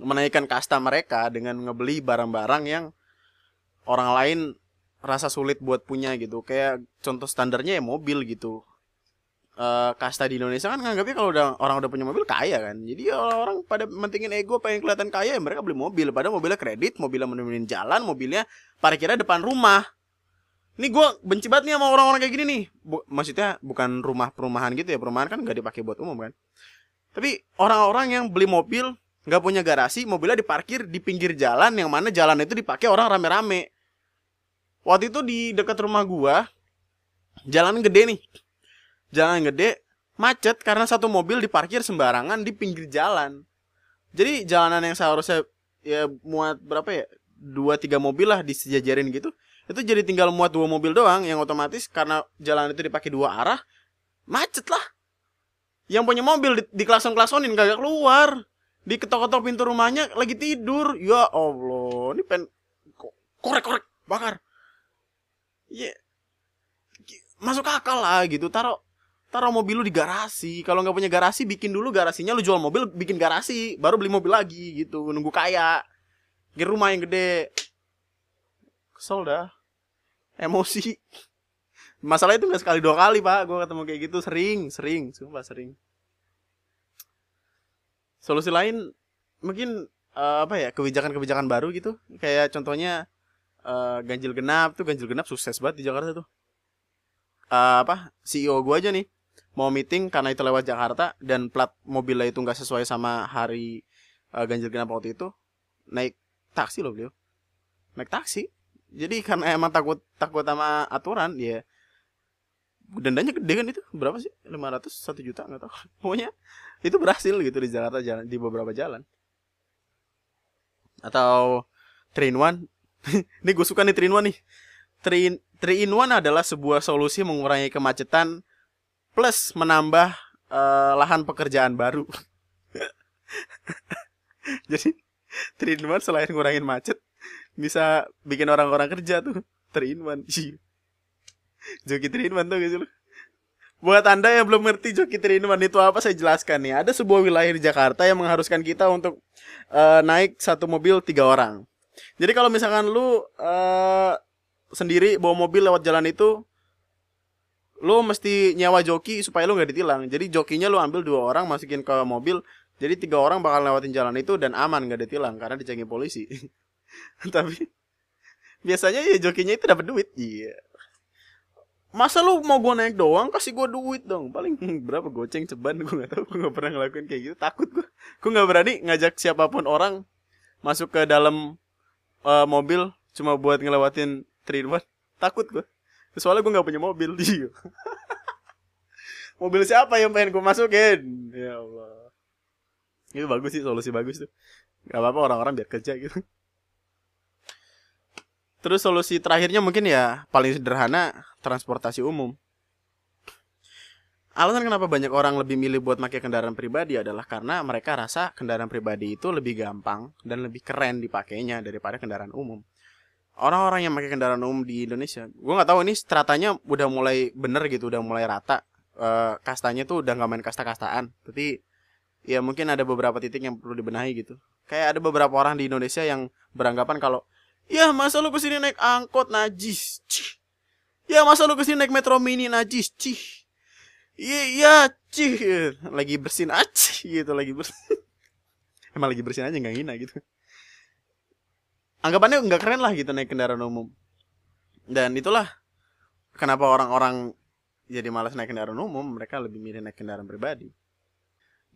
menaikkan kasta mereka dengan ngebeli barang-barang yang orang lain rasa sulit buat punya gitu kayak contoh standarnya ya mobil gitu uh, kasta di Indonesia kan nganggapnya kalau udah orang udah punya mobil kaya kan. Jadi orang pada mentingin ego pengen kelihatan kaya ya mereka beli mobil. Padahal mobilnya kredit, mobilnya menemuin jalan, mobilnya parkirnya depan rumah. Ini gue benci banget nih sama orang-orang kayak gini nih. Bu, maksudnya bukan rumah perumahan gitu ya. Perumahan kan gak dipakai buat umum kan. Tapi orang-orang yang beli mobil nggak punya garasi, mobilnya diparkir di pinggir jalan yang mana jalan itu dipakai orang rame-rame. Waktu itu di dekat rumah gua, jalan gede nih. Jalan gede, macet karena satu mobil diparkir sembarangan di pinggir jalan. Jadi jalanan yang seharusnya ya muat berapa ya? Dua tiga mobil lah disejajarin gitu. Itu jadi tinggal muat dua mobil doang yang otomatis karena jalan itu dipakai dua arah, macet lah. Yang punya mobil di, di klason-klasonin kagak keluar. Di ketok-ketok pintu rumahnya lagi tidur. Ya Allah, ini pen korek-korek bakar. Iya. Masuk akal lah gitu. Taruh taruh mobil lu di garasi. Kalau nggak punya garasi, bikin dulu garasinya. Lu jual mobil, bikin garasi, baru beli mobil lagi gitu. Nunggu kaya. Di rumah yang gede. Kesel dah. Emosi. Masalah itu nggak sekali dua kali pak. Gue ketemu kayak gitu sering, sering, sumpah sering. Solusi lain mungkin uh, apa ya kebijakan-kebijakan baru gitu. Kayak contohnya uh, ganjil genap tuh ganjil genap sukses banget di Jakarta tuh. Uh, apa CEO gue aja nih mau meeting karena itu lewat Jakarta dan plat mobilnya itu nggak sesuai sama hari uh, ganjil genap waktu itu naik taksi loh beliau. Naik taksi. Jadi karena emang takut takut sama aturan ya dendanya gede kan itu. Berapa sih? 500 satu juta nggak tahu. Pokoknya itu berhasil gitu di Jakarta jalan di beberapa jalan. Atau train one. Ini gue suka nih train one nih. Train Three in one adalah sebuah solusi mengurangi kemacetan plus menambah uh, lahan pekerjaan baru. Jadi one selain ngurangin macet bisa bikin orang-orang kerja tuh three in one. Joki three in one tuh gitu loh. Buat Anda yang belum ngerti joki one itu apa saya jelaskan nih. Ada sebuah wilayah di Jakarta yang mengharuskan kita untuk uh, naik satu mobil tiga orang. Jadi kalau misalkan lu uh, sendiri bawa mobil lewat jalan itu lo mesti nyewa joki supaya lo nggak ditilang. Jadi jokinya lo ambil dua orang masukin ke mobil jadi tiga orang bakal lewatin jalan itu dan aman nggak ditilang karena dicengin polisi. Tapi biasanya ya jokinya itu dapat duit. Iya. Masa lu mau gue naik doang kasih gue duit dong. Paling berapa goceng ceban gue nggak tahu gue nggak pernah ngelakuin kayak gitu. Takut gue gue nggak berani ngajak siapa pun orang masuk ke dalam uh, mobil cuma buat ngelewatin three takut gue soalnya gue nggak punya mobil dia mobil siapa yang pengen gue masukin? Ya Allah. Itu bagus sih solusi bagus tuh. Gak apa-apa orang-orang biar kerja gitu. Terus solusi terakhirnya mungkin ya paling sederhana transportasi umum. Alasan kenapa banyak orang lebih milih buat pakai kendaraan pribadi adalah karena mereka rasa kendaraan pribadi itu lebih gampang dan lebih keren dipakainya daripada kendaraan umum orang-orang yang pakai kendaraan umum di Indonesia. Gue nggak tahu ini stratanya udah mulai bener gitu udah mulai rata. Uh, kastanya tuh udah nggak main kasta-kastaan. Tapi ya mungkin ada beberapa titik yang perlu dibenahi gitu. Kayak ada beberapa orang di Indonesia yang beranggapan kalau ya masa lu ke sini naik angkot najis? Cih. ya masa lu ke sini naik metro mini najis? Cih. Iya iya cih. Lagi bersin aja gitu lagi bersin. Emang lagi bersin aja nggak hina gitu anggapannya nggak keren lah gitu naik kendaraan umum. Dan itulah kenapa orang-orang jadi malas naik kendaraan umum mereka lebih milih naik kendaraan pribadi.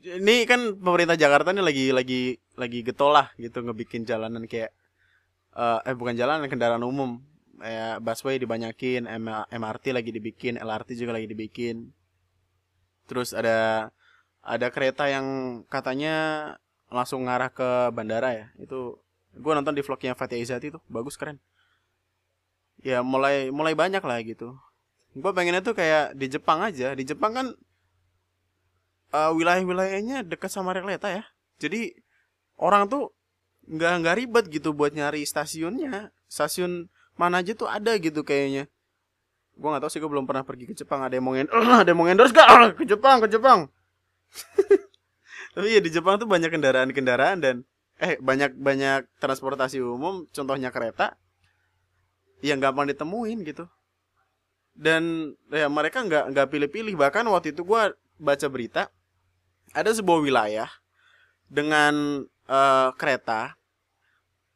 Ini kan pemerintah Jakarta ini lagi lagi lagi getol lah gitu ngebikin jalanan kayak uh, eh bukan jalanan kendaraan umum. Kayak busway dibanyakin MRT lagi dibikin LRT juga lagi dibikin. Terus ada ada kereta yang katanya langsung ngarah ke bandara ya. Itu gue nonton di vlognya Fatih Izati tuh. Bagus keren. Ya mulai mulai banyak lah gitu. Gue pengennya tuh kayak di Jepang aja. Di Jepang kan uh, wilayah-wilayahnya dekat sama rel kereta ya. Jadi orang tuh nggak nggak ribet gitu buat nyari stasiunnya. Stasiun mana aja tuh ada gitu kayaknya. Gue nggak tahu sih gue belum pernah pergi ke Jepang. Ada yang mau ada yang mau endorse gak ke Jepang ke Jepang. Tapi ya di Jepang tuh banyak kendaraan-kendaraan dan eh banyak banyak transportasi umum contohnya kereta yang gampang ditemuin gitu. Dan ya mereka nggak nggak pilih-pilih. Bahkan waktu itu gue baca berita ada sebuah wilayah dengan uh, kereta.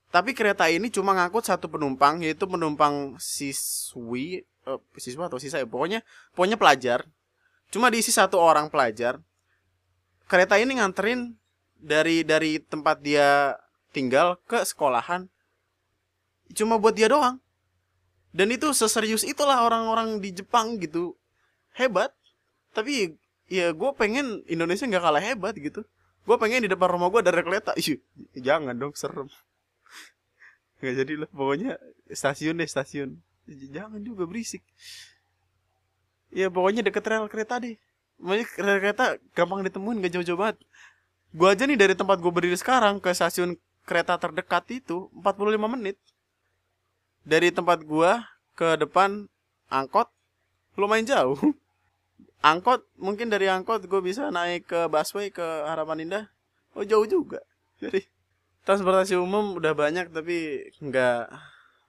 Tapi kereta ini cuma ngangkut satu penumpang yaitu penumpang siswi uh, siswa atau sisa ya pokoknya pokoknya pelajar. Cuma diisi satu orang pelajar. Kereta ini nganterin dari dari tempat dia tinggal ke sekolahan cuma buat dia doang. Dan itu seserius itulah orang-orang di Jepang gitu. Hebat. Tapi ya gue pengen Indonesia nggak kalah hebat gitu. Gue pengen di depan rumah gue ada kereta jangan dong serem. Nggak jadi lah pokoknya stasiun deh stasiun. Jangan juga berisik. Ya pokoknya deket rel kereta deh. Rel kereta gampang ditemuin gak jauh-jauh banget gue aja nih dari tempat gue berdiri sekarang ke stasiun kereta terdekat itu 45 menit dari tempat gua ke depan angkot lumayan jauh. angkot mungkin dari angkot gue bisa naik ke busway ke Harapan Indah. Oh jauh juga. Jadi transportasi umum udah banyak tapi nggak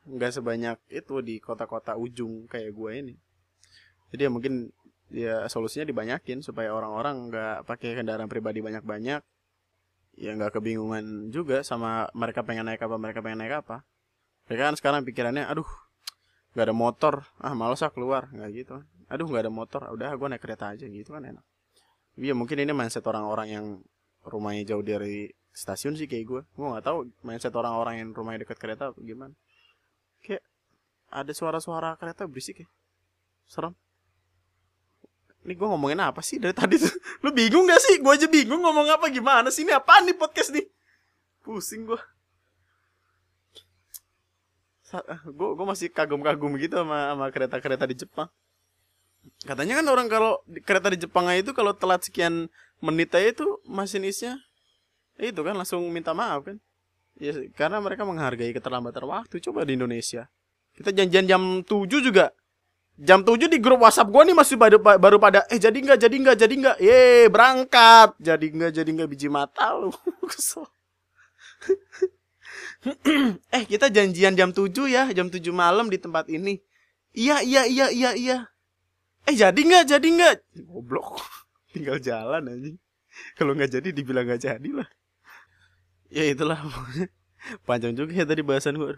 nggak sebanyak itu di kota-kota ujung kayak gue ini. Jadi ya mungkin ya solusinya dibanyakin supaya orang-orang nggak pakai kendaraan pribadi banyak-banyak. Ya nggak kebingungan juga sama mereka pengen naik apa mereka pengen naik apa. Mereka kan sekarang pikirannya aduh nggak ada motor. Ah malas ah keluar. Nggak gitu. Aduh nggak ada motor. Udah gue naik kereta aja. Gitu kan enak. Iya mungkin ini mindset orang-orang yang rumahnya jauh dari stasiun sih kayak gue gue nggak tahu mindset orang-orang yang rumahnya dekat kereta gimana. Kayak ada suara-suara kereta berisik ya. Serem ini gue ngomongin apa sih dari tadi tuh? Lu bingung gak sih? Gue aja bingung ngomong apa gimana sih? Ini apa nih podcast nih? Pusing gue gue gue masih kagum-kagum gitu sama sama kereta-kereta di Jepang. Katanya kan orang kalau kereta di Jepang itu kalau telat sekian menit aja itu masinisnya itu kan langsung minta maaf kan. Ya karena mereka menghargai keterlambatan waktu. Coba di Indonesia. Kita janjian jam 7 juga jam 7 di grup WhatsApp gue nih masih baru, baru pada eh jadi nggak jadi nggak jadi nggak. Ye berangkat. Jadi nggak jadi nggak biji mata lu. Kesel. Eh kita janjian jam 7 ya jam 7 malam di tempat ini. Iya iya iya iya iya. Eh jadi nggak jadi nggak. Goblok. Tinggal jalan aja kalau nggak jadi dibilang nggak jadi lah ya itulah panjang juga ya tadi bahasan gue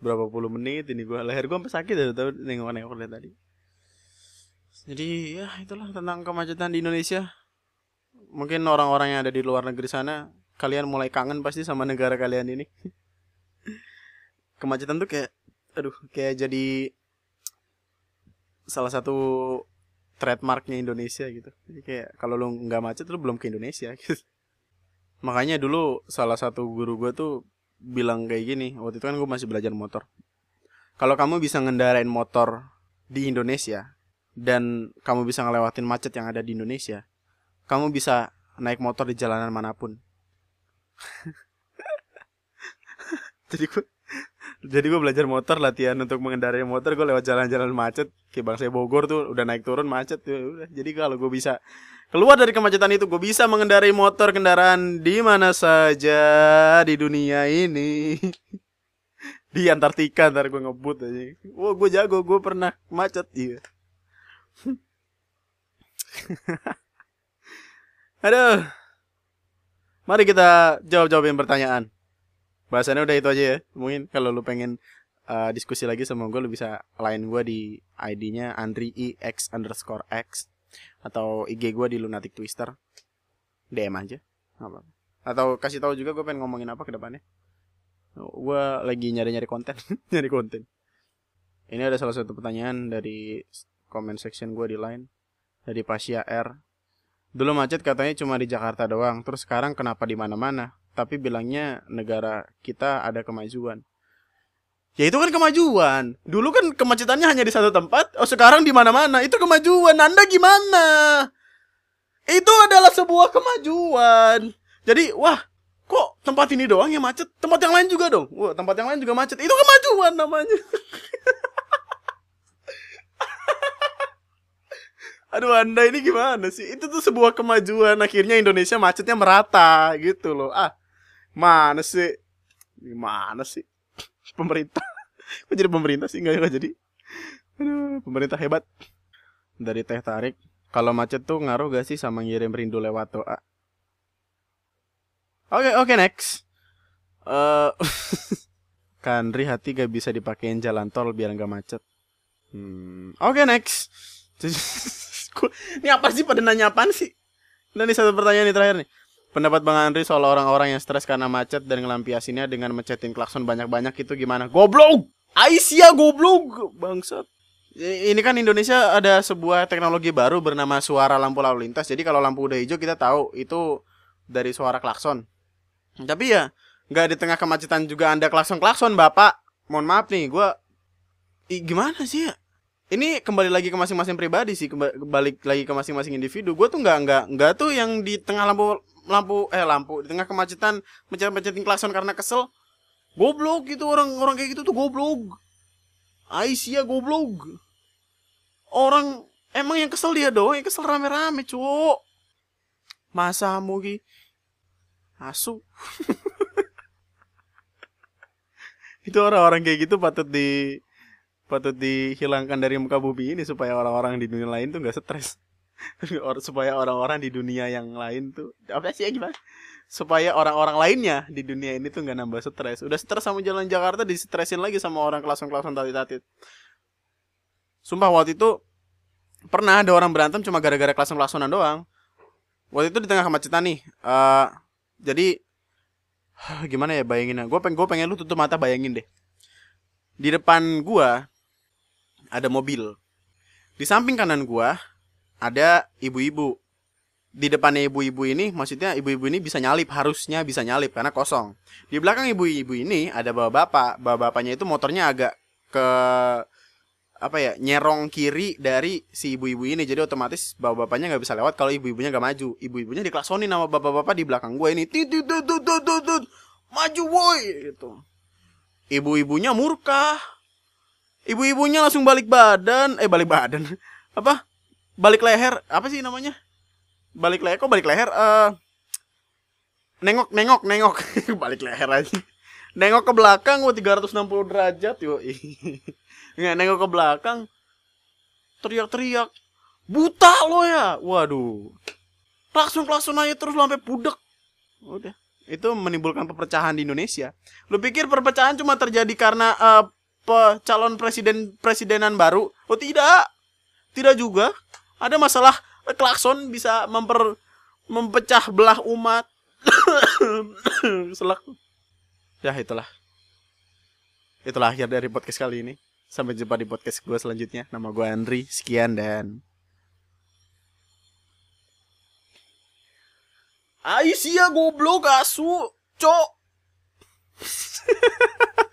berapa puluh menit ini gue leher gue sampai sakit ya tahu nengok nengok lihat tadi. Jadi ya itulah tentang kemacetan di Indonesia. Mungkin orang-orang yang ada di luar negeri sana kalian mulai kangen pasti sama negara kalian ini. Kemacetan tuh kayak aduh kayak jadi salah satu trademarknya Indonesia gitu. Jadi kayak kalau lu nggak macet lu belum ke Indonesia gitu. Makanya dulu salah satu guru gue tuh bilang kayak gini waktu itu kan gue masih belajar motor. Kalau kamu bisa ngendarain motor di Indonesia dan kamu bisa ngelewatin macet yang ada di Indonesia kamu bisa naik motor di jalanan mana pun. Jadi gue jadi gue belajar motor latihan untuk mengendarai motor gue lewat jalan-jalan macet. Kayak bangsa Bogor tuh udah naik turun macet tuh udah. Jadi kalau gue bisa keluar dari kemacetan itu gue bisa mengendarai motor kendaraan di mana saja di dunia ini. Di Antartika ntar gue ngebut aja. Wah gue jago gue pernah macet iya. Aduh. Mari kita jawab-jawabin pertanyaan. Bahasannya udah itu aja ya. Mungkin kalau lu pengen uh, diskusi lagi sama gue, lu bisa lain gue di ID-nya Andri X underscore X atau IG gue di Lunatic Twister. DM aja. Apa? Atau kasih tahu juga gue pengen ngomongin apa ke depannya. Gue lagi nyari-nyari konten, nyari konten. Ini ada salah satu pertanyaan dari comment section gue di line dari Pasya R Dulu macet katanya cuma di Jakarta doang, terus sekarang kenapa di mana-mana? Tapi bilangnya negara kita ada kemajuan. Ya itu kan kemajuan. Dulu kan kemacetannya hanya di satu tempat, oh sekarang di mana-mana. Itu kemajuan. Anda gimana? Itu adalah sebuah kemajuan. Jadi, wah, kok tempat ini doang yang macet? Tempat yang lain juga dong. Wah, tempat yang lain juga macet. Itu kemajuan namanya. Aduh anda ini gimana sih? Itu tuh sebuah kemajuan. Akhirnya Indonesia macetnya merata gitu loh. Ah, mana sih? Gimana sih? Pemerintah. Kok jadi pemerintah sih? Enggak, enggak jadi. Aduh, pemerintah hebat. Dari teh tarik. Kalau macet tuh ngaruh gak sih sama ngirim rindu lewat doa? Oke, okay, oke okay, next. Uh, Kanri hati gak bisa dipakein jalan tol biar gak macet. Hmm, oke okay, next. ini apa sih pada nanya apaan sih? Dan ini satu pertanyaan nih terakhir nih. Pendapat Bang Andri soal orang-orang yang stres karena macet dan ngelampiasinnya dengan mencetin klakson banyak-banyak itu gimana? Goblok! Aisyah goblok! Bangsat. Ini kan Indonesia ada sebuah teknologi baru bernama suara lampu lalu lintas. Jadi kalau lampu udah hijau kita tahu itu dari suara klakson. Tapi ya nggak di tengah kemacetan juga anda klakson-klakson bapak. Mohon maaf nih, gua Ih, gimana sih ya? Ini kembali lagi ke masing-masing pribadi sih, kemba- kembali lagi ke masing-masing individu. Gue tuh nggak nggak nggak tuh yang di tengah lampu lampu eh lampu di tengah kemacetan mencet-mencetin klakson karena kesel. Goblok gitu orang-orang kayak gitu tuh goblok. Aisyah goblok. Orang emang yang kesel dia doang, yang kesel rame-rame, cuk. Masa mau ki asu. Itu orang-orang kayak gitu patut di patut dihilangkan dari muka bumi ini supaya orang-orang di dunia lain tuh nggak stres. Supaya orang-orang di dunia yang lain tuh apa sih ya gimana? Supaya orang-orang lainnya di dunia ini tuh nggak nambah stres. Udah stres sama jalan Jakarta distresin lagi sama orang kelason-kelason tati-tatit. Sumpah waktu itu pernah ada orang berantem cuma gara-gara kelason-kelasonan doang. Waktu itu di tengah kemacetan nih. eh jadi gimana ya bayanginnya? Gue pengen gue pengen lu tutup mata bayangin deh. Di depan gua ada mobil. Di samping kanan gua ada ibu-ibu. Di depannya ibu-ibu ini, maksudnya ibu-ibu ini bisa nyalip, harusnya bisa nyalip karena kosong. Di belakang ibu-ibu ini ada bapak-bapak. Bapak-bapaknya itu motornya agak ke apa ya nyerong kiri dari si ibu-ibu ini. Jadi otomatis bapak-bapaknya nggak bisa lewat kalau ibu-ibunya nggak maju. Ibu-ibunya diklaksonin sama bapak-bapak di belakang. Gue ini maju woi gitu. Ibu-ibunya murka. Ibu-ibunya langsung balik badan. Eh balik badan. Apa balik leher apa sih namanya? Balik leher kok balik leher? Eh nengok nengok nengok. Balik leher lagi nengok ke belakang wah 360 derajat yo. Nggak nengok ke belakang. Teriak-teriak. Buta lo ya. Waduh. Langsung langsung aja terus lo sampai budek udah. Itu menimbulkan perpecahan di Indonesia. Lu pikir perpecahan cuma terjadi karena eh, pe- calon presiden presidenan baru? Oh tidak. Tidak juga ada masalah klakson bisa memper mempecah belah umat. Selak. Ya itulah. Itulah akhir dari podcast kali ini. Sampai jumpa di podcast gue selanjutnya. Nama gue Andri. Sekian dan Aisyah goblok asu cok